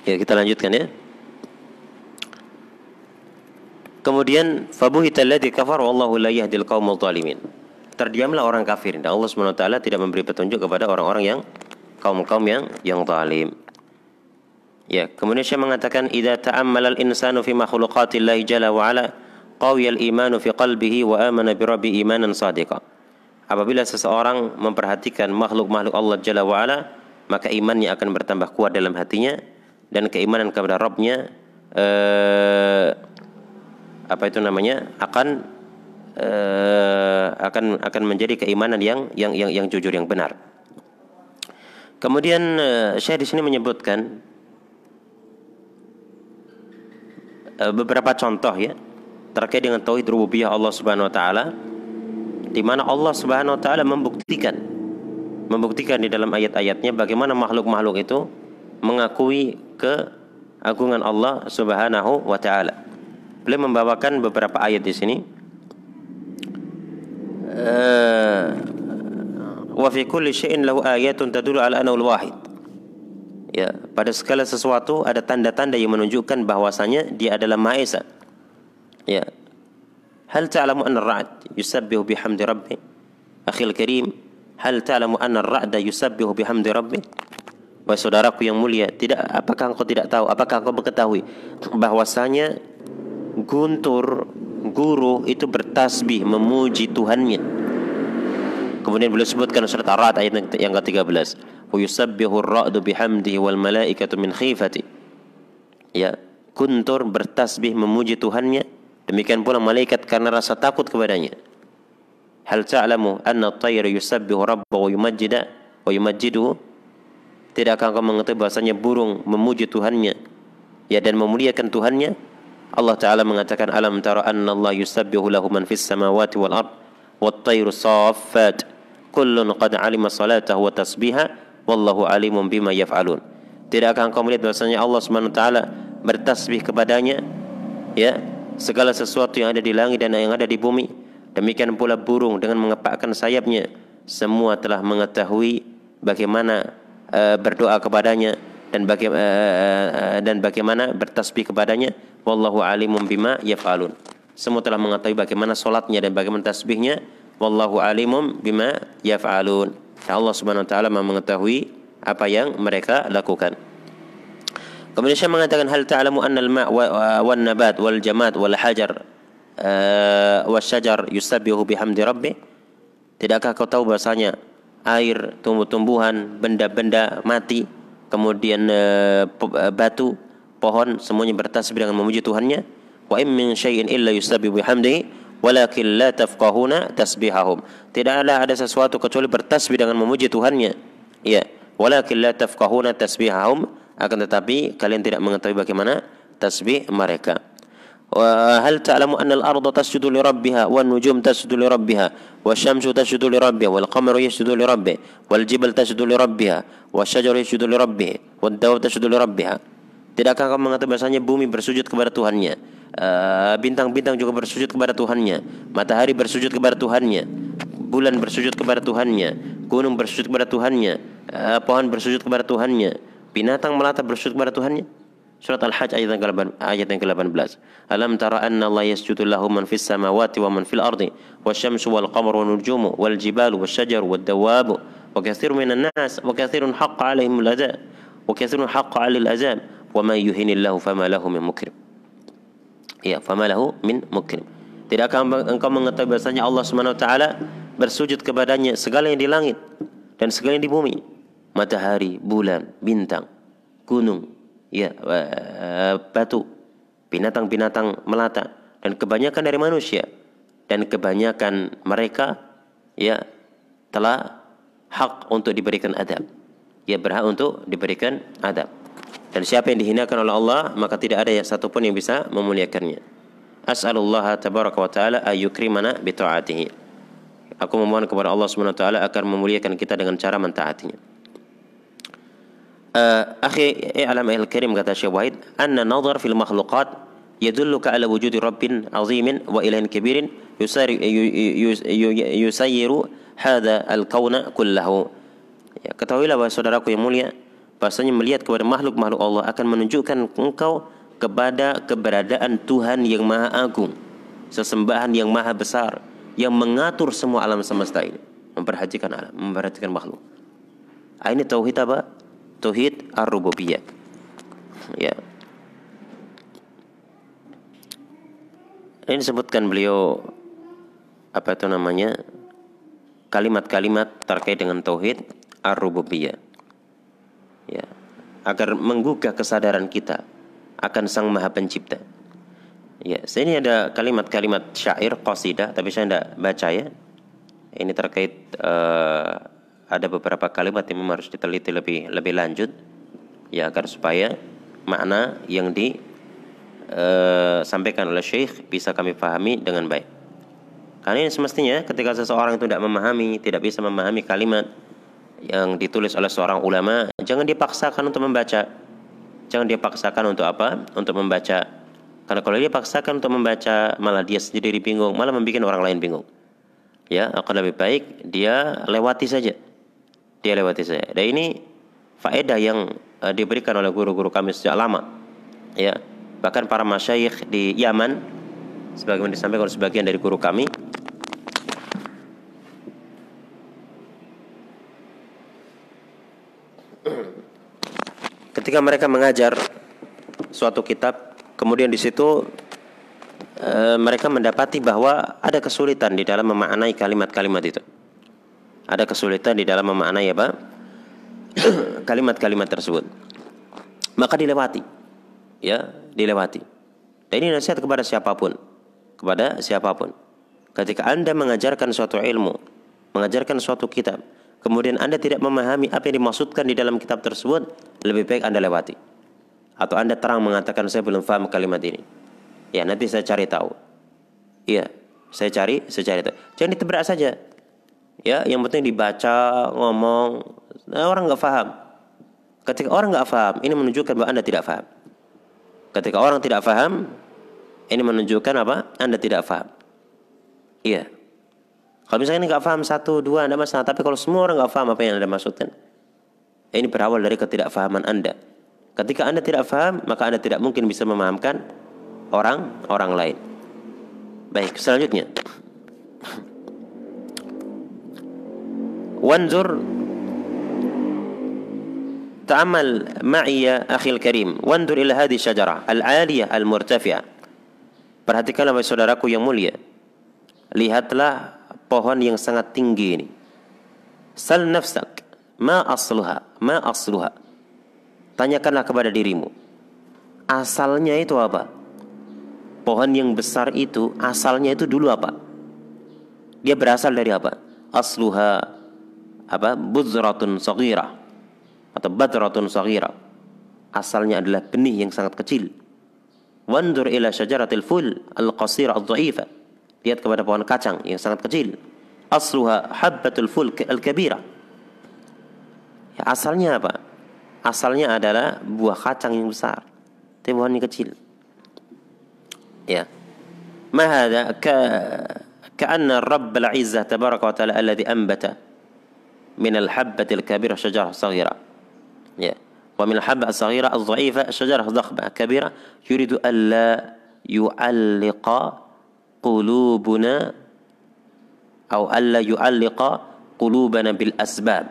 Ya, kita lanjutkan ya. Kemudian fabuhita kafar wallahu la yahdil qaumul zalimin. Terdiamlah orang kafir dan Allah SWT tidak memberi petunjuk kepada orang-orang yang kaum-kaum yang yang zalim. Ya, kemudian saya mengatakan idza ta'ammala al-insanu fi makhluqatillahi jalla wa ala qawiya al-imanu fi qalbihi wa amana bi rabbi imanan sadiqa. Apabila seseorang memperhatikan makhluk-makhluk Allah jalla wa ala, maka imannya akan bertambah kuat dalam hatinya dan keimanan kepada Rabbnya eh, apa itu namanya akan eh, akan akan menjadi keimanan yang yang yang yang jujur yang benar. Kemudian eh, saya di sini menyebutkan eh, beberapa contoh ya terkait dengan tauhid rububiyah Allah Subhanahu wa taala di mana Allah Subhanahu wa taala membuktikan membuktikan di dalam ayat-ayatnya bagaimana makhluk-makhluk itu mengakui keagungan Allah Subhanahu wa taala. Beliau membawakan beberapa ayat di sini. Eh, wa fi kulli syai'in lahu ayatun tadullu ala annahu wahid Ya, pada segala sesuatu ada tanda-tanda yang menunjukkan bahwasanya dia adalah Maha Esa. Ya. Hal ta'lamu anna ar-ra'd yusabbihu bihamdi rabbih? Akhil karim, hal ta'lamu anna ar-ra'da yusabbihu bihamdi rabbih? Wahai saudaraku yang mulia, tidak apakah engkau tidak tahu, apakah engkau mengetahui bahwasanya guntur guru itu bertasbih memuji Tuhannya. Kemudian beliau sebutkan surat Ar-Ra'd ayat yang ke-13. Wa yusabbihu ar-ra'du bihamdihi wal malaikatu min khifati. Ya, guntur bertasbih memuji Tuhannya, demikian pula malaikat karena rasa takut kepadanya. Hal ta'lamu anna at-tayra yusabbihu rabbahu wa yumajjida wa yumajjiduhu Tidakkah engkau mengetahui bahasanya burung memuji Tuhannya ya dan memuliakan Tuhannya? Allah Taala mengatakan alam tara anna Allah yusabbihu lahu man fis samawati wal ard wat tayru saffat kullun qad alima salatahu wa tasbiha wallahu alimun bima yaf'alun. Tidakkah engkau melihat bahasanya Allah Subhanahu taala bertasbih kepadanya ya segala sesuatu yang ada di langit dan yang ada di bumi demikian pula burung dengan mengepakkan sayapnya semua telah mengetahui bagaimana uh, berdoa kepadanya dan baga uh, uh, dan bagaimana bertasbih kepadanya wallahu alimun bima yafalun. Semua telah mengetahui bagaimana solatnya dan bagaimana tasbihnya wallahu alimum bima yafalun. Allah Subhanahu wa taala mengetahui apa yang mereka lakukan. Kemudian saya mengatakan hal ta'lamu anna al-ma' wan nabat wal jamad wal hajar uh, wasyajar yusabbihu bihamdi rabbih? Tidakkah kau tahu bahasanya air, tumbuh-tumbuhan, benda-benda mati, kemudian e, batu, pohon semuanya bertasbih dengan memuji Tuhannya. Wa in min syai'in illa yusabbihu bihamdihi walakin la tafqahuna tasbihahum. Tidaklah ada sesuatu kecuali bertasbih dengan memuji Tuhannya. Ya, walakin la tafqahuna tasbihahum akan tetapi kalian tidak mengetahui bagaimana tasbih mereka. Wa eh, hal ta'lamu anna al-ardha tasjudu li rabbiha wan nujum tasjudu li rabbiha والشمس تسجد لربها والقمر يسجد لربه والجبل تسجد لربها والشجر يسجد لربه والدواب تسجد لربها Tidakkah kamu mengatakan bahasanya bumi bersujud kepada Tuhannya Bintang-bintang juga bersujud kepada Tuhannya Matahari bersujud kepada Tuhannya Bulan bersujud kepada Tuhannya Gunung bersujud kepada Tuhannya Pohon bersujud kepada Tuhannya Binatang melata bersujud kepada Tuhannya Surat Al-Hajj ayat yang ke-18. Ayat yang ke-18. Alam tara anna Allah yasjudu lahu man fis samawati wa man fil ardi wasyamsu wal qamaru wan nujumu wal jibalu wasyajaru wad dawabu wa katsirun minan nas wa katsirun haqqa alaihim al-adab wa katsirun haqqa 'alal azab wa man yuhinillahu fama lahu min mukrim. Ya, fama lahu min mukrim. Tidakkah engkau mengetahui bahasanya Allah Subhanahu wa taala bersujud kepadanya segala yang di langit dan segala yang di bumi, matahari, bulan, bintang, gunung, ya batu, binatang-binatang melata dan kebanyakan dari manusia dan kebanyakan mereka ya telah hak untuk diberikan adab. Ya berhak untuk diberikan adab. Dan siapa yang dihinakan oleh Allah maka tidak ada yang satupun yang bisa memuliakannya. As'alullah tabaraka wa ta'ala ayyukrimana bi. Aku memohon kepada Allah Subhanahu wa taala agar memuliakan kita dengan cara mentaatinya. Eh, akhi i'lam al karim kata Syekh Wahid anna nazar fil makhluqat yadulluka ala wujudi rabbin azimin wa ilahin kabirin yusayiru, yusayyiru hadha al kauna kullahu. Ya, ketahuilah bahwa saudaraku yang mulia bahasanya melihat kepada makhluk-makhluk Allah akan menunjukkan engkau kepada keberadaan Tuhan yang maha agung sesembahan yang maha besar yang mengatur semua alam semesta ini. Memperhatikan alam memperhatikan makhluk. Ah, ini tauhid apa? Tauhid ar-rububiyah. Ya. Ini disebutkan beliau apa itu namanya? kalimat-kalimat terkait dengan tauhid ar-rububiyah. Ya. Agar menggugah kesadaran kita akan Sang Maha Pencipta. Ya, sini ada kalimat-kalimat syair qasidah tapi saya tidak baca ya. Ini terkait uh, ada beberapa kalimat yang memang harus diteliti lebih lebih lanjut ya agar supaya makna yang disampaikan eh, oleh syekh bisa kami pahami dengan baik. Karena ini semestinya ketika seseorang itu tidak memahami, tidak bisa memahami kalimat yang ditulis oleh seorang ulama, jangan dipaksakan untuk membaca. Jangan dipaksakan untuk apa? Untuk membaca. Karena kalau dia paksakan untuk membaca, malah dia sendiri bingung, malah membuat orang lain bingung. Ya, akan lebih baik dia lewati saja dia lewati saya. Dan ini faedah yang uh, diberikan oleh guru-guru kami sejak lama. Ya, bahkan para masyayikh di Yaman sebagaimana disampaikan oleh sebagian dari guru kami ketika mereka mengajar suatu kitab kemudian di situ e, mereka mendapati bahwa ada kesulitan di dalam memaknai kalimat-kalimat itu ada kesulitan di dalam memaknai apa? Kalimat-kalimat tersebut. Maka dilewati. Ya dilewati. Dan ini nasihat kepada siapa pun. Kepada siapa pun. Ketika anda mengajarkan suatu ilmu mengajarkan suatu kitab kemudian anda tidak memahami apa yang dimaksudkan di dalam kitab tersebut lebih baik anda lewati. Atau anda terang mengatakan saya belum paham kalimat ini. Ya nanti saya cari tahu. Iya saya cari saya cari tahu. Jangan ditebrak saja ya yang penting dibaca ngomong. Nah, orang nggak paham ketika orang nggak paham ini menunjukkan bahwa anda tidak paham ketika orang tidak paham ini menunjukkan apa? Anda tidak paham iya. Kalau misalnya ini nggak paham satu dua anda masalah tapi kalau semua orang nggak paham apa yang anda maksudkan? Ini berawal dari ketidakfahaman anda. Ketika anda tidak paham maka anda tidak mungkin bisa memahamkan orang orang lain. Baik selanjutnya وانظر تعمل معي يا أخي الكريم وانظر إلى هذه الشجرة العالية المرتفعة Perhatikanlah wahai saudaraku yang mulia Lihatlah pohon yang sangat tinggi ini Sal nafsak Ma asluha Ma asluha Tanyakanlah kepada dirimu Asalnya itu apa? Pohon yang besar itu Asalnya itu dulu apa? Dia berasal dari apa? Asluha apa? Buzratun sagira atau badratun sagira asalnya adalah benih yang sangat kecil. Wandur ila syajaratil ful al qasira al dha'ifa lihat kepada pohon kacang yang sangat kecil. Asluha habbatul ful al kabira ya, asalnya apa? Asalnya adalah buah kacang yang besar. Tapi pohonnya kecil. Ya. Ma hada ka ka'anna rabbul izzah tabaraka wa ta'ala alladhi anbata. Al habbatil kabirah syajarah saghira. Ya. ومن الحبة الصغيرة الضعيفة شجرة ضخمة كبيرة يريد ألا يعلق قلوبنا أو ألا يعلق قلوبنا بالأسباب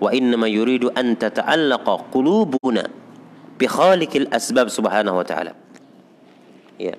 وإنما يريد أن تتعلق قلوبنا بخالق الأسباب سبحانه وتعالى yeah.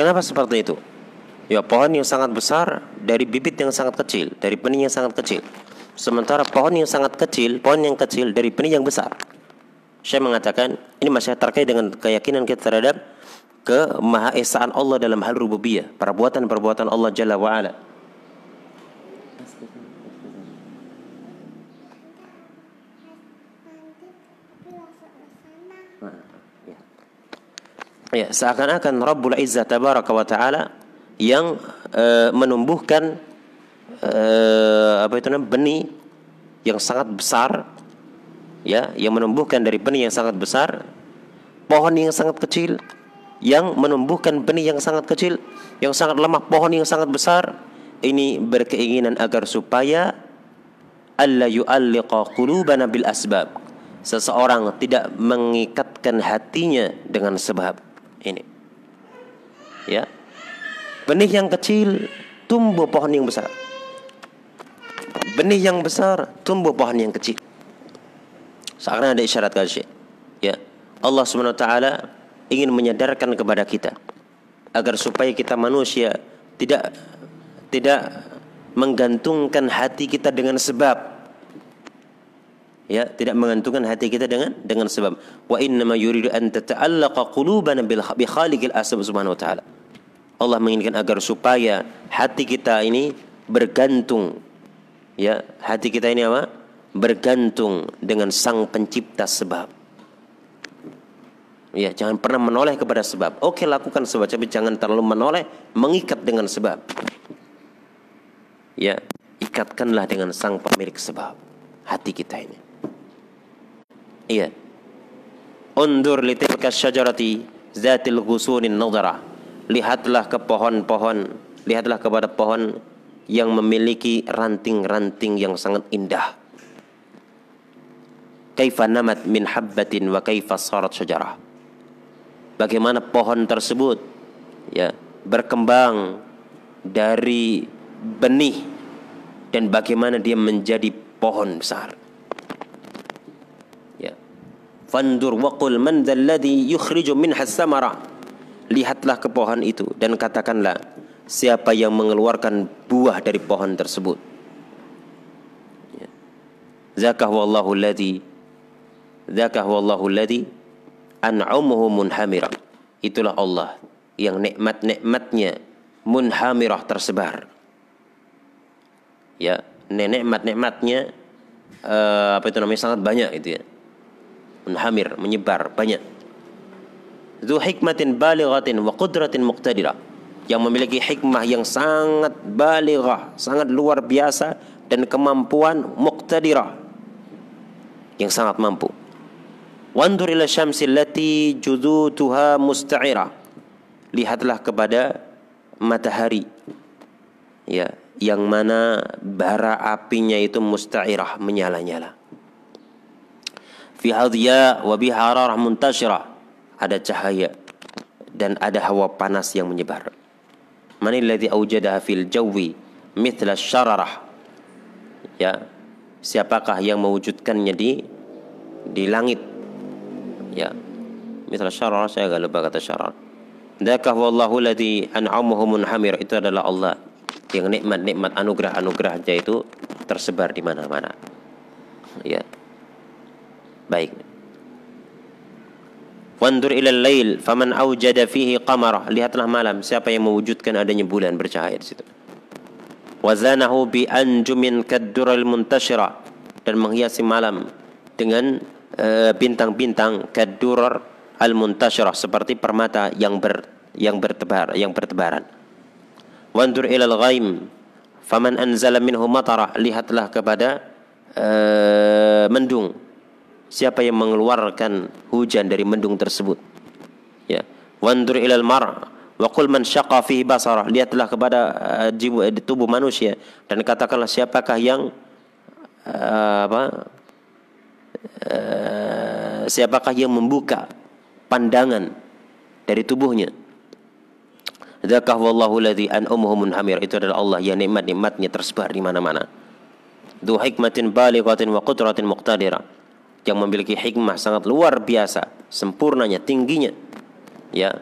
Kenapa seperti itu? Ya pohon yang sangat besar dari bibit yang sangat kecil, dari benih yang sangat kecil. Sementara pohon yang sangat kecil, pohon yang kecil dari benih yang besar. Saya mengatakan ini masih terkait dengan keyakinan kita terhadap kemahaesaan Allah dalam hal rububiyah, perbuatan-perbuatan Allah Jalla wa ya seakan-akan Rabbul Izzah tabaraka wa taala yang uh, menumbuhkan uh, apa itu namanya benih yang sangat besar ya yang menumbuhkan dari benih yang sangat besar pohon yang sangat kecil yang menumbuhkan benih yang sangat kecil yang sangat lemah pohon yang sangat besar. Ini berkeinginan agar supaya alla yu'alliqa qulubana bil asbab. Seseorang tidak mengikatkan hatinya dengan sebab ini. Ya. Benih yang kecil tumbuh pohon yang besar. Benih yang besar tumbuh pohon yang kecil. Sekarang ada isyarat kasih. Ya. Allah Subhanahu wa taala ingin menyadarkan kepada kita agar supaya kita manusia tidak tidak menggantungkan hati kita dengan sebab ya tidak mengantungkan hati kita dengan dengan sebab. Wa inna ma yuridu an tata'allaqa qulubana bil bi khaliqil asbab subhanahu wa taala. Allah menginginkan agar supaya hati kita ini bergantung. Ya hati kita ini apa? Bergantung dengan sang pencipta sebab. Ya jangan pernah menoleh kepada sebab. Oke lakukan sebab tapi jangan terlalu menoleh mengikat dengan sebab. Ya ikatkanlah dengan sang pemilik sebab hati kita ini Iya. Undur li tilka syajarati zatil ghusunin nadara. Lihatlah ke pohon-pohon, lihatlah kepada pohon yang memiliki ranting-ranting yang sangat indah. Kaifa namat min habbatin wa kaifa sarat syajarah. Bagaimana pohon tersebut ya berkembang dari benih dan bagaimana dia menjadi pohon besar. Fandur waqul man dzalladhi yukhriju minha samara. Lihatlah ke pohon itu dan katakanlah siapa yang mengeluarkan buah dari pohon tersebut. Ya. Zakah wallahu alladhi Zakah wallahu alladhi an'umuhu munhamira. Itulah Allah yang nikmat-nikmatnya munhamirah tersebar. Ya, nikmat-nikmatnya uh, apa itu namanya sangat banyak itu ya munhamir, menyebar banyak. Itu hikmatin balighatin wa qudratin muqtadirah. Yang memiliki hikmah yang sangat balighah, sangat luar biasa dan kemampuan muqtadirah yang sangat mampu. Wandur ila syamsi allati judutuha musta'ira. Lihatlah kepada matahari. Ya, yang mana bara apinya itu musta'irah menyala-nyala fiha dhiya wa biha hararah muntashirah ada cahaya dan ada hawa panas yang menyebar. Man alladhi awjadaha fil jawi mithla syararah. Ya siapakah yang mewujudkannya di di langit? Ya mithla syararah saya agak lupa kata syararah. Dzaka wallahu ladzi an'amahu munhamir. Itu adalah Allah yang nikmat-nikmat anugerah-anugerahnya itu tersebar di mana-mana. Ya. Baik. Wandur ilal lail faman aujada fihi qamara. Lihatlah malam siapa yang mewujudkan adanya bulan bercahaya di situ. Wazanahu bi anjumin kaddural muntashira dan menghiasi malam dengan uh, bintang-bintang kaddurar al muntashira seperti permata yang ber yang bertebar yang bertebaran. Wandur ilal ghaim faman anzala minhu matara. Lihatlah kepada uh, mendung siapa yang mengeluarkan hujan dari mendung tersebut? Ya. Wandur ilal mar wa qul man syaqa fihi basara lihatlah kepada uh, uh, tubuh manusia dan katakanlah siapakah yang uh, apa uh, siapakah yang membuka pandangan dari tubuhnya? Dzakah wallahu ladzi an munhamir itu adalah Allah yang nikmat-nikmatnya tersebar di mana-mana. Du hikmatin balighatin wa qudratin muqtadirah yang memiliki hikmah sangat luar biasa, sempurnanya, tingginya. Ya.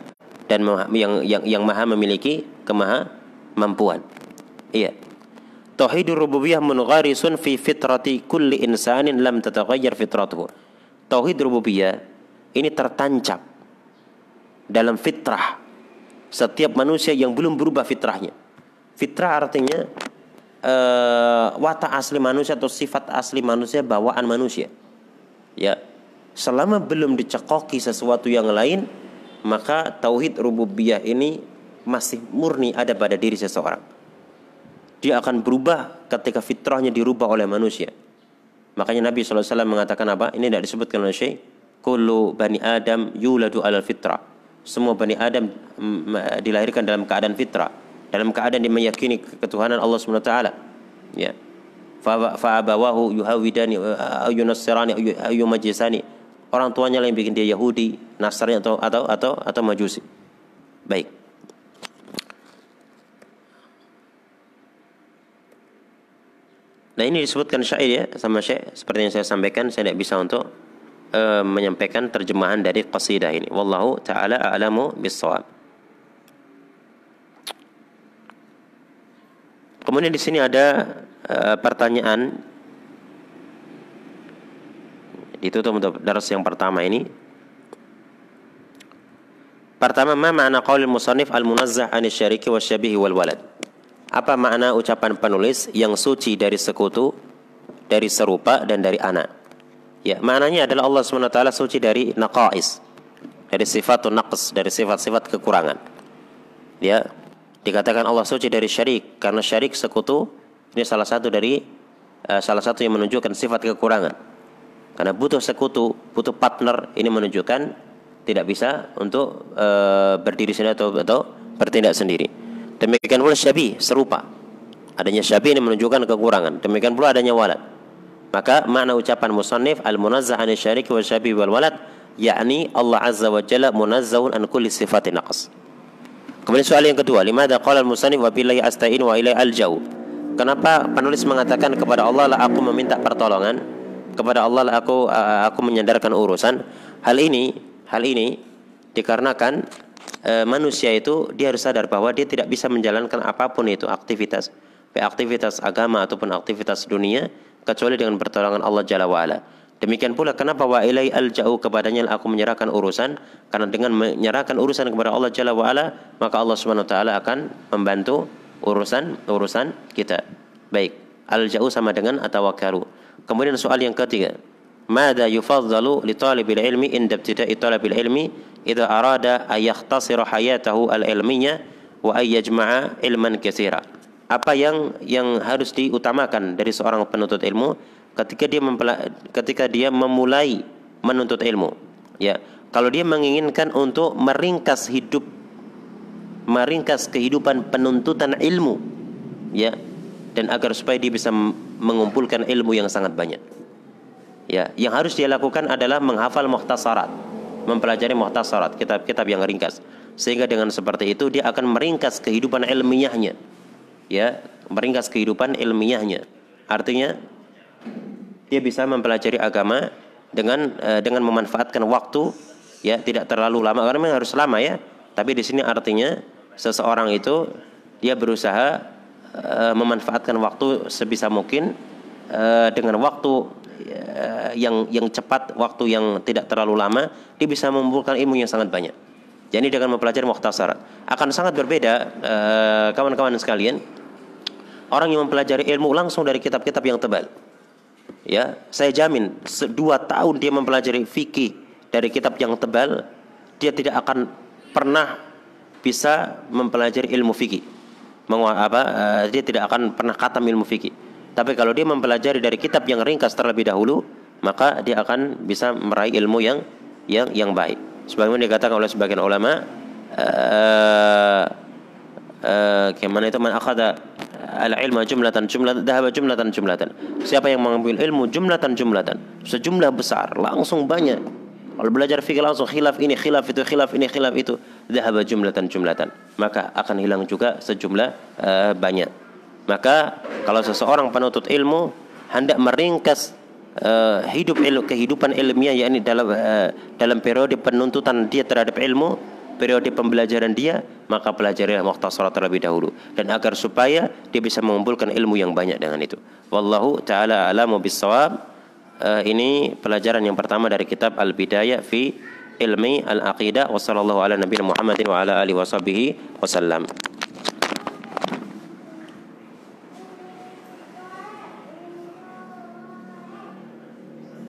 Dan yang yang yang maha memiliki kemaha mampuan. Iya. Tauhidur rububiyah mungharisun fi fitrati kulli insanin lam tataghayyar fitratuhu. Tauhid rububiyah ini tertancap dalam fitrah setiap manusia yang belum berubah fitrahnya. Fitrah artinya uh, watak asli manusia atau sifat asli manusia, bawaan manusia ya selama belum dicekoki sesuatu yang lain maka tauhid rububiyah ini masih murni ada pada diri seseorang. Dia akan berubah ketika fitrahnya dirubah oleh manusia. Makanya Nabi SAW mengatakan apa? Ini tidak disebutkan oleh Syekh. Kullu bani adam yuladu alal fitrah semua bani adam mm, dilahirkan dalam keadaan fitrah dalam keadaan dia meyakini ketuhanan Allah SWT ya fa'abawahu yuhawidani au yunassirani orang tuanya yang bikin dia Yahudi, Nasrani atau atau atau atau Majusi. Baik. Nah ini disebutkan syair ya sama Syekh seperti yang saya sampaikan saya tidak bisa untuk uh, menyampaikan terjemahan dari qasidah ini. Wallahu taala a'lamu bissawab. Kemudian di sini ada uh, pertanyaan ditutup untuk daras yang pertama ini. Pertama, ma makna qaulil musannif al-munazzah anis syariki wasyabihi wal walad? Apa makna ucapan penulis yang suci dari sekutu, dari serupa dan dari anak? Ya, maknanya adalah Allah SWT suci dari naqais, dari sifat naqs, dari sifat-sifat kekurangan. Ya, dikatakan Allah suci dari syarik karena syarik sekutu ini salah satu dari uh, salah satu yang menunjukkan sifat kekurangan. Karena butuh sekutu, butuh partner, ini menunjukkan tidak bisa untuk uh, berdiri sendiri atau, atau bertindak sendiri. Demikian pula syabi, serupa. Adanya syabi ini menunjukkan kekurangan. Demikian pula adanya walad. Maka makna ucapan musannif al-munazzah an syariki wa syabi wal walad yakni Allah azza wa jalla munazzahun an kulli sifatin naqs. Kemudian soal yang kedua, limada qala al-musannif wa billahi asta'in wa ilai al-jau. Kenapa penulis mengatakan kepada Allah lah aku meminta pertolongan, kepada Allah lah aku aku menyandarkan urusan. Hal ini, hal ini dikarenakan e, manusia itu dia harus sadar bahwa dia tidak bisa menjalankan apa pun itu aktivitas, aktivitas agama ataupun aktivitas dunia kecuali dengan pertolongan Allah Jalla wa'ala. Demikian pula kenapa wa ilai al jauh kepadanya aku menyerahkan urusan karena dengan menyerahkan urusan kepada Allah Jalla wa'ala maka Allah Subhanahu wa taala akan membantu urusan urusan kita. Baik, al-ja'u sama dengan atawakkalu. Kemudian soal yang ketiga, ماذا يفضل لطالب العلم عند ابتداء طلب العلم إذا أراد أن يختصر حياته العلمية وأن يجمع علما كثيرا apa yang yang harus diutamakan dari seorang penuntut ilmu ketika dia ketika dia memulai menuntut ilmu ya. Kalau dia menginginkan untuk meringkas hidup meringkas kehidupan penuntutan ilmu ya dan agar supaya dia bisa mengumpulkan ilmu yang sangat banyak ya. Yang harus dia lakukan adalah menghafal muhtasarat mempelajari muhtasarat kitab-kitab yang ringkas. Sehingga dengan seperti itu dia akan meringkas kehidupan ilmiahnya ya. Meringkas kehidupan ilmiahnya. Artinya dia bisa mempelajari agama dengan uh, dengan memanfaatkan waktu ya tidak terlalu lama karena memang harus lama ya. Tapi di sini artinya seseorang itu dia berusaha uh, memanfaatkan waktu sebisa mungkin uh, dengan waktu uh, yang yang cepat, waktu yang tidak terlalu lama, dia bisa mengumpulkan ilmu yang sangat banyak. Jadi dengan mempelajari mukhtasar akan sangat berbeda kawan-kawan sekalian orang yang mempelajari ilmu langsung dari kitab-kitab yang tebal. Ya, saya jamin dua tahun dia mempelajari fikih dari kitab yang tebal, dia tidak akan pernah bisa mempelajari ilmu fikih. apa, uh, dia tidak akan pernah kata ilmu fikih. Tapi kalau dia mempelajari dari kitab yang ringkas terlebih dahulu, maka dia akan bisa meraih ilmu yang yang yang baik. Sebagaimana dikatakan oleh sebagian ulama, uh, uh, bagaimana itu man akhada al-ilma jumlatan jumlatan dahaba jumlatan jumlatan. Siapa yang mengambil ilmu jumlatan jumlatan, sejumlah besar, langsung banyak. Kalau belajar fikih langsung khilaf ini, khilaf itu, khilaf ini, khilaf itu, dahaba jumlatan jumlatan. Maka akan hilang juga sejumlah uh, banyak. Maka kalau seseorang penuntut ilmu hendak meringkas uh, hidup il, kehidupan ilmiah yakni dalam uh, dalam periode penuntutan dia terhadap ilmu periode pembelajaran dia, maka pelajarilah mukhtasarat terlebih dahulu dan agar supaya dia bisa mengumpulkan ilmu yang banyak dengan itu. Wallahu taala alamu bisawab. Uh, ini pelajaran yang pertama dari kitab Al-Bidayah fi ilmi al-aqidah wa sallallahu ala nabiyina Muhammadin wa ala alihi wasallam.